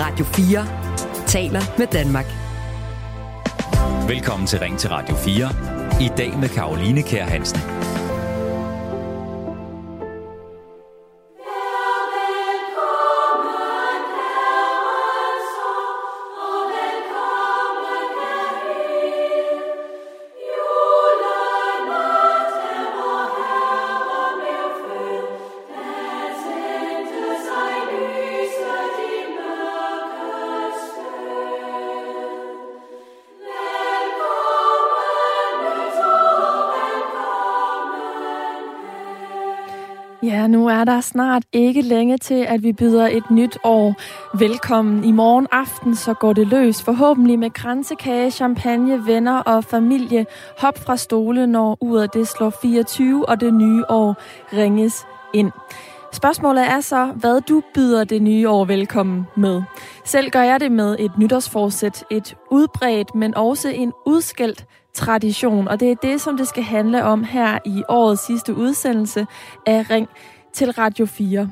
Radio 4 taler med Danmark. Velkommen til Ring til Radio 4. I dag med Karoline Kær Hansen. Ja, nu er der snart ikke længe til, at vi byder et nyt år velkommen. I morgen aften så går det løs, forhåbentlig med kransekage, champagne, venner og familie. Hop fra stole, når uret det slår 24, og det nye år ringes ind. Spørgsmålet er så, hvad du byder det nye år velkommen med. Selv gør jeg det med et nytårsforsæt, et udbredt, men også en udskældt tradition, og det er det, som det skal handle om her i årets sidste udsendelse af Ring til Radio 4.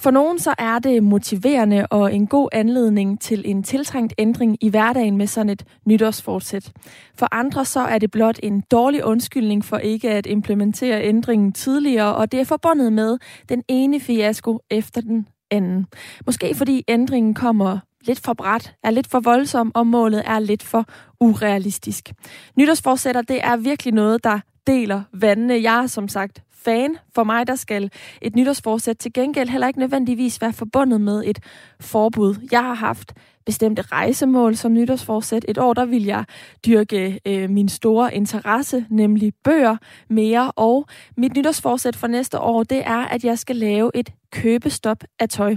For nogen så er det motiverende og en god anledning til en tiltrængt ændring i hverdagen med sådan et nytårsfortsæt. For andre så er det blot en dårlig undskyldning for ikke at implementere ændringen tidligere, og det er forbundet med den ene fiasko efter den anden. Måske fordi ændringen kommer lidt for bræt, er lidt for voldsom, og målet er lidt for urealistisk. Nytårsforsætter, det er virkelig noget, der deler vandene. Jeg er som sagt fan. For mig, der skal et nytårsforsæt til gengæld heller ikke nødvendigvis være forbundet med et forbud. Jeg har haft bestemte rejsemål som nytårsforsæt. Et år, der vil jeg dyrke øh, min store interesse, nemlig bøger mere. Og mit nytårsforsæt for næste år, det er, at jeg skal lave et købestop af tøj.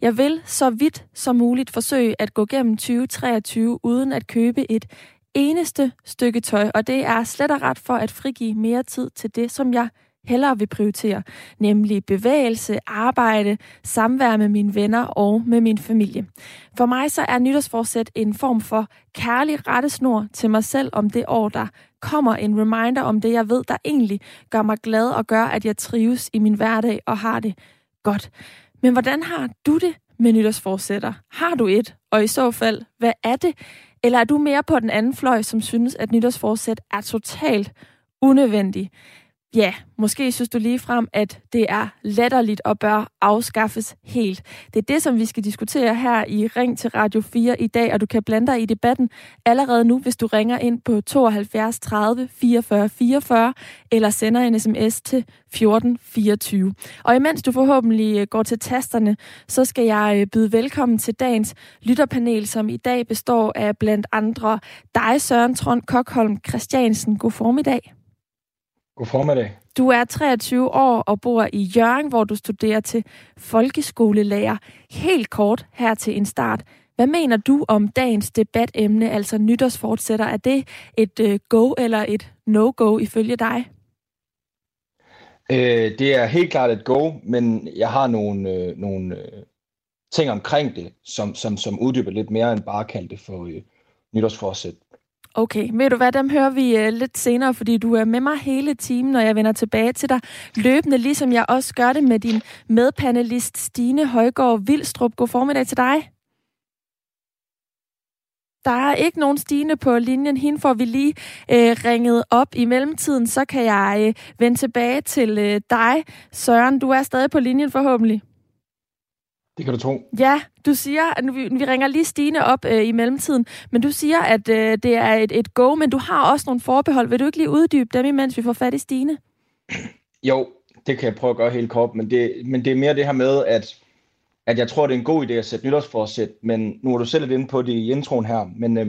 Jeg vil så vidt som muligt forsøge at gå gennem 2023 uden at købe et eneste stykke tøj, og det er slet og ret for at frigive mere tid til det, som jeg hellere vil prioritere, nemlig bevægelse, arbejde, samvær med mine venner og med min familie. For mig så er nytårsforsæt en form for kærlig rettesnor til mig selv om det år, der kommer en reminder om det, jeg ved, der egentlig gør mig glad og gør, at jeg trives i min hverdag og har det godt. Men hvordan har du det med nytårsforsætter? Har du et? Og i så fald, hvad er det? Eller er du mere på den anden fløj, som synes, at nytårsforsæt er totalt unødvendig? Ja, måske synes du lige frem, at det er latterligt og bør afskaffes helt. Det er det, som vi skal diskutere her i Ring til Radio 4 i dag, og du kan blande dig i debatten allerede nu, hvis du ringer ind på 72 30 44 44 eller sender en sms til 14 24. Og imens du forhåbentlig øh, går til tasterne, så skal jeg øh, byde velkommen til dagens lytterpanel, som i dag består af blandt andre dig, Søren Trond Kokholm Christiansen. God formiddag. God formiddag. Du er 23 år og bor i Jørgen, hvor du studerer til folkeskolelærer. Helt kort her til en start. Hvad mener du om dagens debatemne, altså nytårsfortsætter? Er det et uh, go eller et no-go ifølge dig? Øh, det er helt klart et go, men jeg har nogle, øh, nogle øh, ting omkring det, som, som, som uddyber lidt mere end bare kalde det for øh, nytårsforsæt. Okay, ved du hvad, dem hører vi uh, lidt senere, fordi du er med mig hele timen, når jeg vender tilbage til dig løbende, ligesom jeg også gør det med din medpanelist Stine Højgaard Vildstrup. God formiddag til dig. Der er ikke nogen Stine på linjen. Hende får vi lige øh, ringet op. I mellemtiden, så kan jeg øh, vende tilbage til øh, dig, Søren. Du er stadig på linjen forhåbentlig. Det kan du tro. Ja, du siger, at vi, vi ringer lige Stine op øh, i mellemtiden, men du siger, at øh, det er et, et go, men du har også nogle forbehold. Vil du ikke lige uddybe dem, imens vi får fat i Stine? Jo, det kan jeg prøve at gøre helt kort, men det, men det er mere det her med, at, at jeg tror, det er en god idé at sætte nytårsforsæt, men nu er du selv lidt inde på det i introen her, men øh,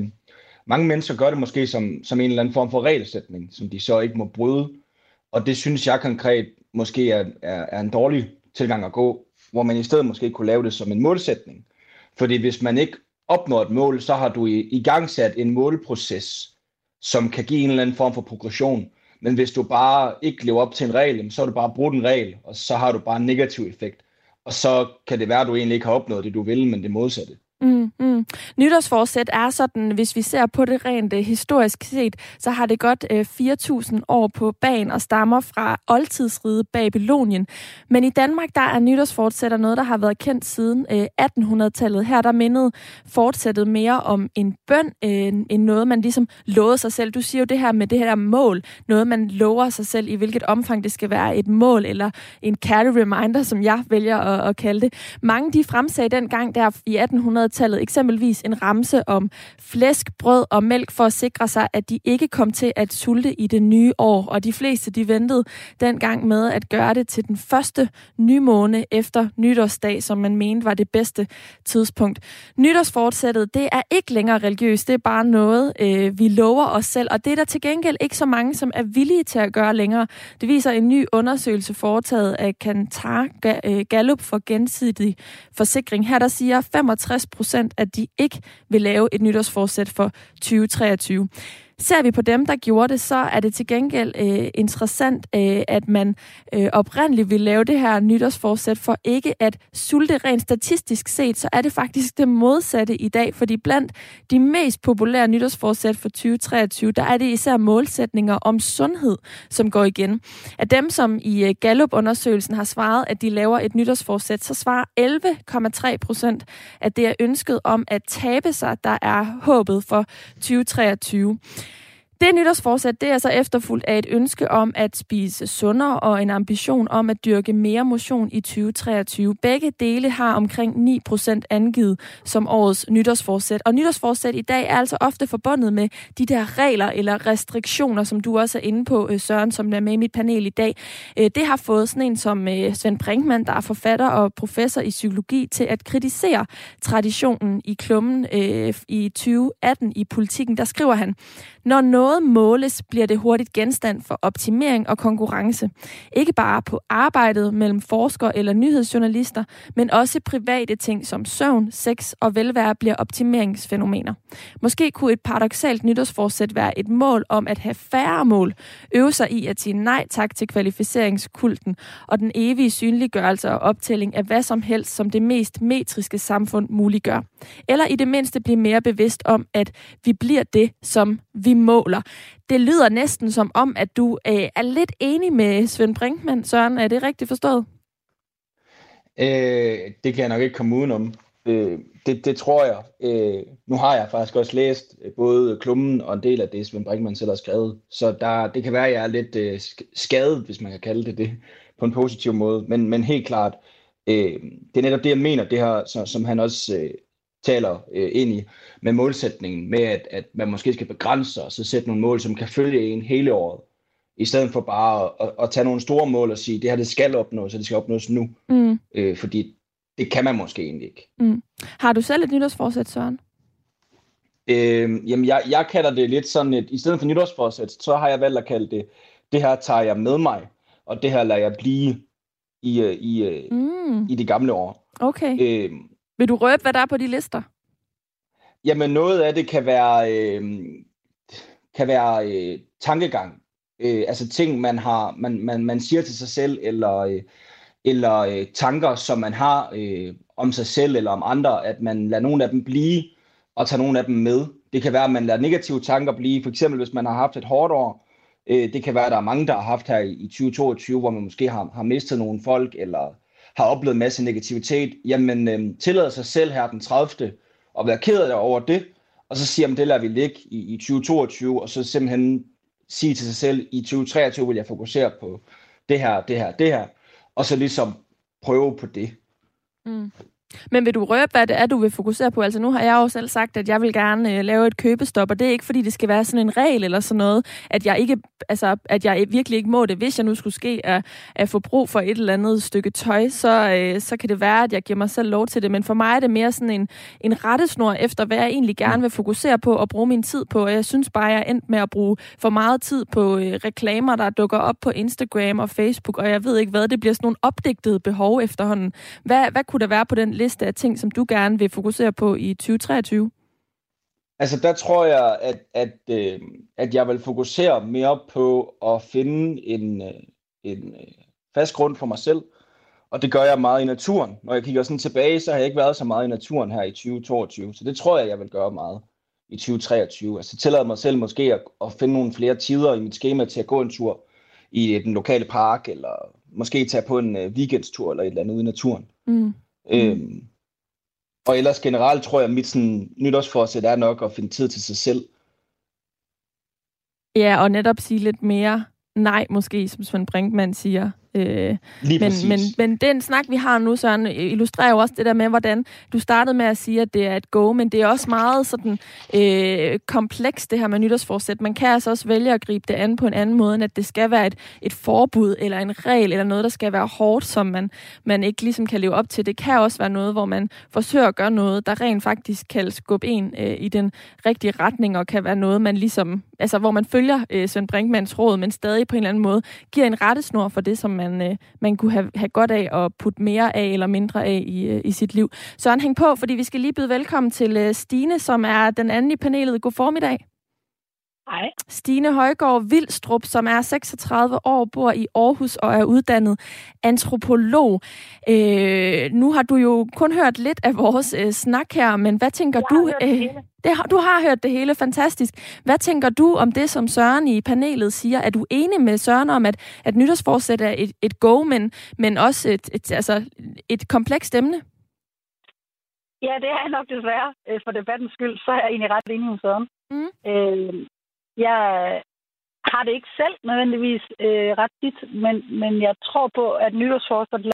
mange mennesker gør det måske som, som en eller anden form for regelsætning, som de så ikke må bryde, og det synes jeg konkret måske er, er, er en dårlig tilgang at gå, hvor man i stedet måske kunne lave det som en målsætning. Fordi hvis man ikke opnår et mål, så har du i, i gang sat en målproces, som kan give en eller anden form for progression. Men hvis du bare ikke lever op til en regel, så har du bare brugt en regel, og så har du bare en negativ effekt. Og så kan det være, at du egentlig ikke har opnået det, du vil, men det modsatte. Mm, mm. Nytårsforsæt er sådan, hvis vi ser på det rent uh, historisk set, så har det godt uh, øh, 4.000 år på bagen og stammer fra oldtidsriget Babylonien. Men i Danmark, der er nytårsforsætter noget, der har været kendt siden uh, øh, 1800-tallet. Her der mindede fortsættet mere om en bøn, uh, end noget, man ligesom lovede sig selv. Du siger jo det her med det her mål, noget man lover sig selv, i hvilket omfang det skal være et mål, eller en kærlig reminder, som jeg vælger at, at kalde det. Mange de fremsagde dengang der i 1800 tallet eksempelvis en ramse om flæsk, brød og mælk for at sikre sig, at de ikke kom til at sulte i det nye år. Og de fleste de ventede dengang med at gøre det til den første nymåne efter nytårsdag, som man mente var det bedste tidspunkt. Nytårsfortsættet, det er ikke længere religiøst, det er bare noget, øh, vi lover os selv. Og det er der til gengæld ikke så mange, som er villige til at gøre længere. Det viser en ny undersøgelse foretaget af Kantar øh, Gallup for gensidig forsikring. Her der siger 65 procent, at de ikke vil lave et nytårsforsæt for 2023. Ser vi på dem, der gjorde det, så er det til gengæld øh, interessant, øh, at man øh, oprindeligt ville lave det her nytårsforsæt for ikke at sulte rent statistisk set, så er det faktisk det modsatte i dag, fordi blandt de mest populære nytårsforsæt for 2023, der er det især målsætninger om sundhed, som går igen. Af dem, som i øh, Gallup-undersøgelsen har svaret, at de laver et nytårsforsæt, så svarer 11,3 procent, at det er ønsket om at tabe sig, der er håbet for 2023. Det nytårsforsæt, det er så efterfulgt af et ønske om at spise sundere og en ambition om at dyrke mere motion i 2023. Begge dele har omkring 9% angivet som årets nytårsforsæt. Og nytårsforsæt i dag er altså ofte forbundet med de der regler eller restriktioner, som du også er inde på, øh, Søren, som er med i mit panel i dag. Øh, det har fået sådan en som øh, Svend Brinkmann, der er forfatter og professor i psykologi, til at kritisere traditionen i klummen i 2018 i politikken. Der skriver han, når noget måles, bliver det hurtigt genstand for optimering og konkurrence. Ikke bare på arbejdet mellem forskere eller nyhedsjournalister, men også private ting som søvn, sex og velvære bliver optimeringsfænomener. Måske kunne et paradoxalt nytårsforsæt være et mål om at have færre mål, øve sig i at sige nej tak til kvalificeringskulten og den evige synliggørelse og optælling af hvad som helst, som det mest metriske samfund muliggør. Eller i det mindste blive mere bevidst om, at vi bliver det, som vi måler. Det lyder næsten som om, at du øh, er lidt enig med Svend Brinkmann. Søren, er det rigtigt forstået? Øh, det kan jeg nok ikke komme udenom. Øh, det, det tror jeg. Øh, nu har jeg faktisk også læst øh, både klummen og en del af det, Svend Brinkmann selv har skrevet. Så der, det kan være, at jeg er lidt øh, skadet, hvis man kan kalde det det, på en positiv måde. Men, men helt klart, øh, det er netop det, jeg mener, det her, så, som han også øh, taler øh, ind i, med målsætningen med, at, at man måske skal begrænse sig, og så sætte nogle mål, som kan følge en hele året, i stedet for bare at, at, at tage nogle store mål og sige, det her det skal opnås, så det skal opnås nu. Mm. Øh, fordi det kan man måske egentlig ikke. Mm. Har du selv et nytårsforsæt, Søren? Øh, jamen, jeg, jeg kalder det lidt sådan et, i stedet for nytårsforsæt, så har jeg valgt at kalde det, det her tager jeg med mig, og det her lader jeg blive i, øh, i, øh, mm. i det gamle år. Okay. Øh, vil du røbe, hvad der er på de lister? Jamen, noget af det kan være, øh, kan være øh, tankegang. Øh, altså ting, man, har, man, man, man siger til sig selv, eller, øh, eller øh, tanker, som man har øh, om sig selv eller om andre, at man lader nogle af dem blive, og tager nogle af dem med. Det kan være, at man lader negative tanker blive, for eksempel hvis man har haft et hårdt år. Øh, det kan være, at der er mange, der har haft her i 2022, hvor man måske har, har mistet nogle folk, eller har oplevet en masse negativitet, jamen øh, tillader sig selv her den 30. at være ked af det over det, og så siger man, det lader vi ligge i, i 2022, og så simpelthen sige til sig selv, i 2023 vil jeg fokusere på det her, det her, det her, og så ligesom prøve på det. Mm. Men vil du røbe, hvad det er, du vil fokusere på? Altså nu har jeg jo selv sagt, at jeg vil gerne øh, lave et købestop, og det er ikke, fordi det skal være sådan en regel eller sådan noget, at jeg, ikke, altså, at jeg virkelig ikke må det. Hvis jeg nu skulle ske at, at få brug for et eller andet stykke tøj, så, øh, så kan det være, at jeg giver mig selv lov til det. Men for mig er det mere sådan en, en rettesnor efter, hvad jeg egentlig gerne vil fokusere på og bruge min tid på. Og jeg synes bare, jeg er endt med at bruge for meget tid på øh, reklamer, der dukker op på Instagram og Facebook, og jeg ved ikke hvad. Det bliver sådan nogle opdigtede behov efterhånden. Hvad, hvad kunne der være på den liste af ting, som du gerne vil fokusere på i 2023? Altså der tror jeg, at, at, øh, at jeg vil fokusere mere på at finde en, øh, en øh, fast grund for mig selv, Og det gør jeg meget i naturen. Når jeg kigger sådan tilbage, så har jeg ikke været så meget i naturen her i 2022. Så det tror jeg, jeg vil gøre meget i 2023. Altså tillade mig selv måske at, at finde nogle flere tider i mit schema til at gå en tur i den lokale park, eller måske tage på en uh, weekendstur eller et eller andet ude i naturen. Mm. Øhm, og ellers generelt tror jeg, at mit sådan, nytårsforsæt er nok at finde tid til sig selv. Ja, og netop sige lidt mere nej, måske, som Svend Brinkmann siger. Øh, Lige men, men, men den snak, vi har nu, Søren, illustrerer jo også det der med, hvordan du startede med at sige, at det er et go, men det er også meget sådan øh, kompleks, det her med nytårsforsæt. Man kan altså også vælge at gribe det an på en anden måde, end at det skal være et, et forbud, eller en regel, eller noget, der skal være hårdt, som man, man ikke ligesom kan leve op til. Det kan også være noget, hvor man forsøger at gøre noget, der rent faktisk kan skubbe en øh, i den rigtige retning, og kan være noget, man ligesom, altså hvor man følger øh, Svend Brinkmans råd, men stadig på en eller anden måde giver en rettesnor for det, som man, øh, man kunne have, have godt af at putte mere af eller mindre af i, øh, i sit liv. Søren, hæng på, fordi vi skal lige byde velkommen til øh, Stine, som er den anden i panelet. God formiddag. Hej. Stine Højgaard Vildstrup, som er 36 år, bor i Aarhus og er uddannet antropolog. Øh, nu har du jo kun hørt lidt af vores øh, snak her, men hvad tænker jeg du? Øh, det har, du har hørt det hele, fantastisk. Hvad tænker du om det, som Søren i panelet siger? Er du enig med Søren om, at, at nytårsforsæt er et, et go, men, men også et, et, altså et komplekst emne? Ja, det er nok desværre. Øh, for debattens skyld, så er jeg egentlig ret enig med Søren. Mm. Øh, jeg har det ikke selv nødvendigvis øh, ret tit, men, men jeg tror på, at nytårsforsæt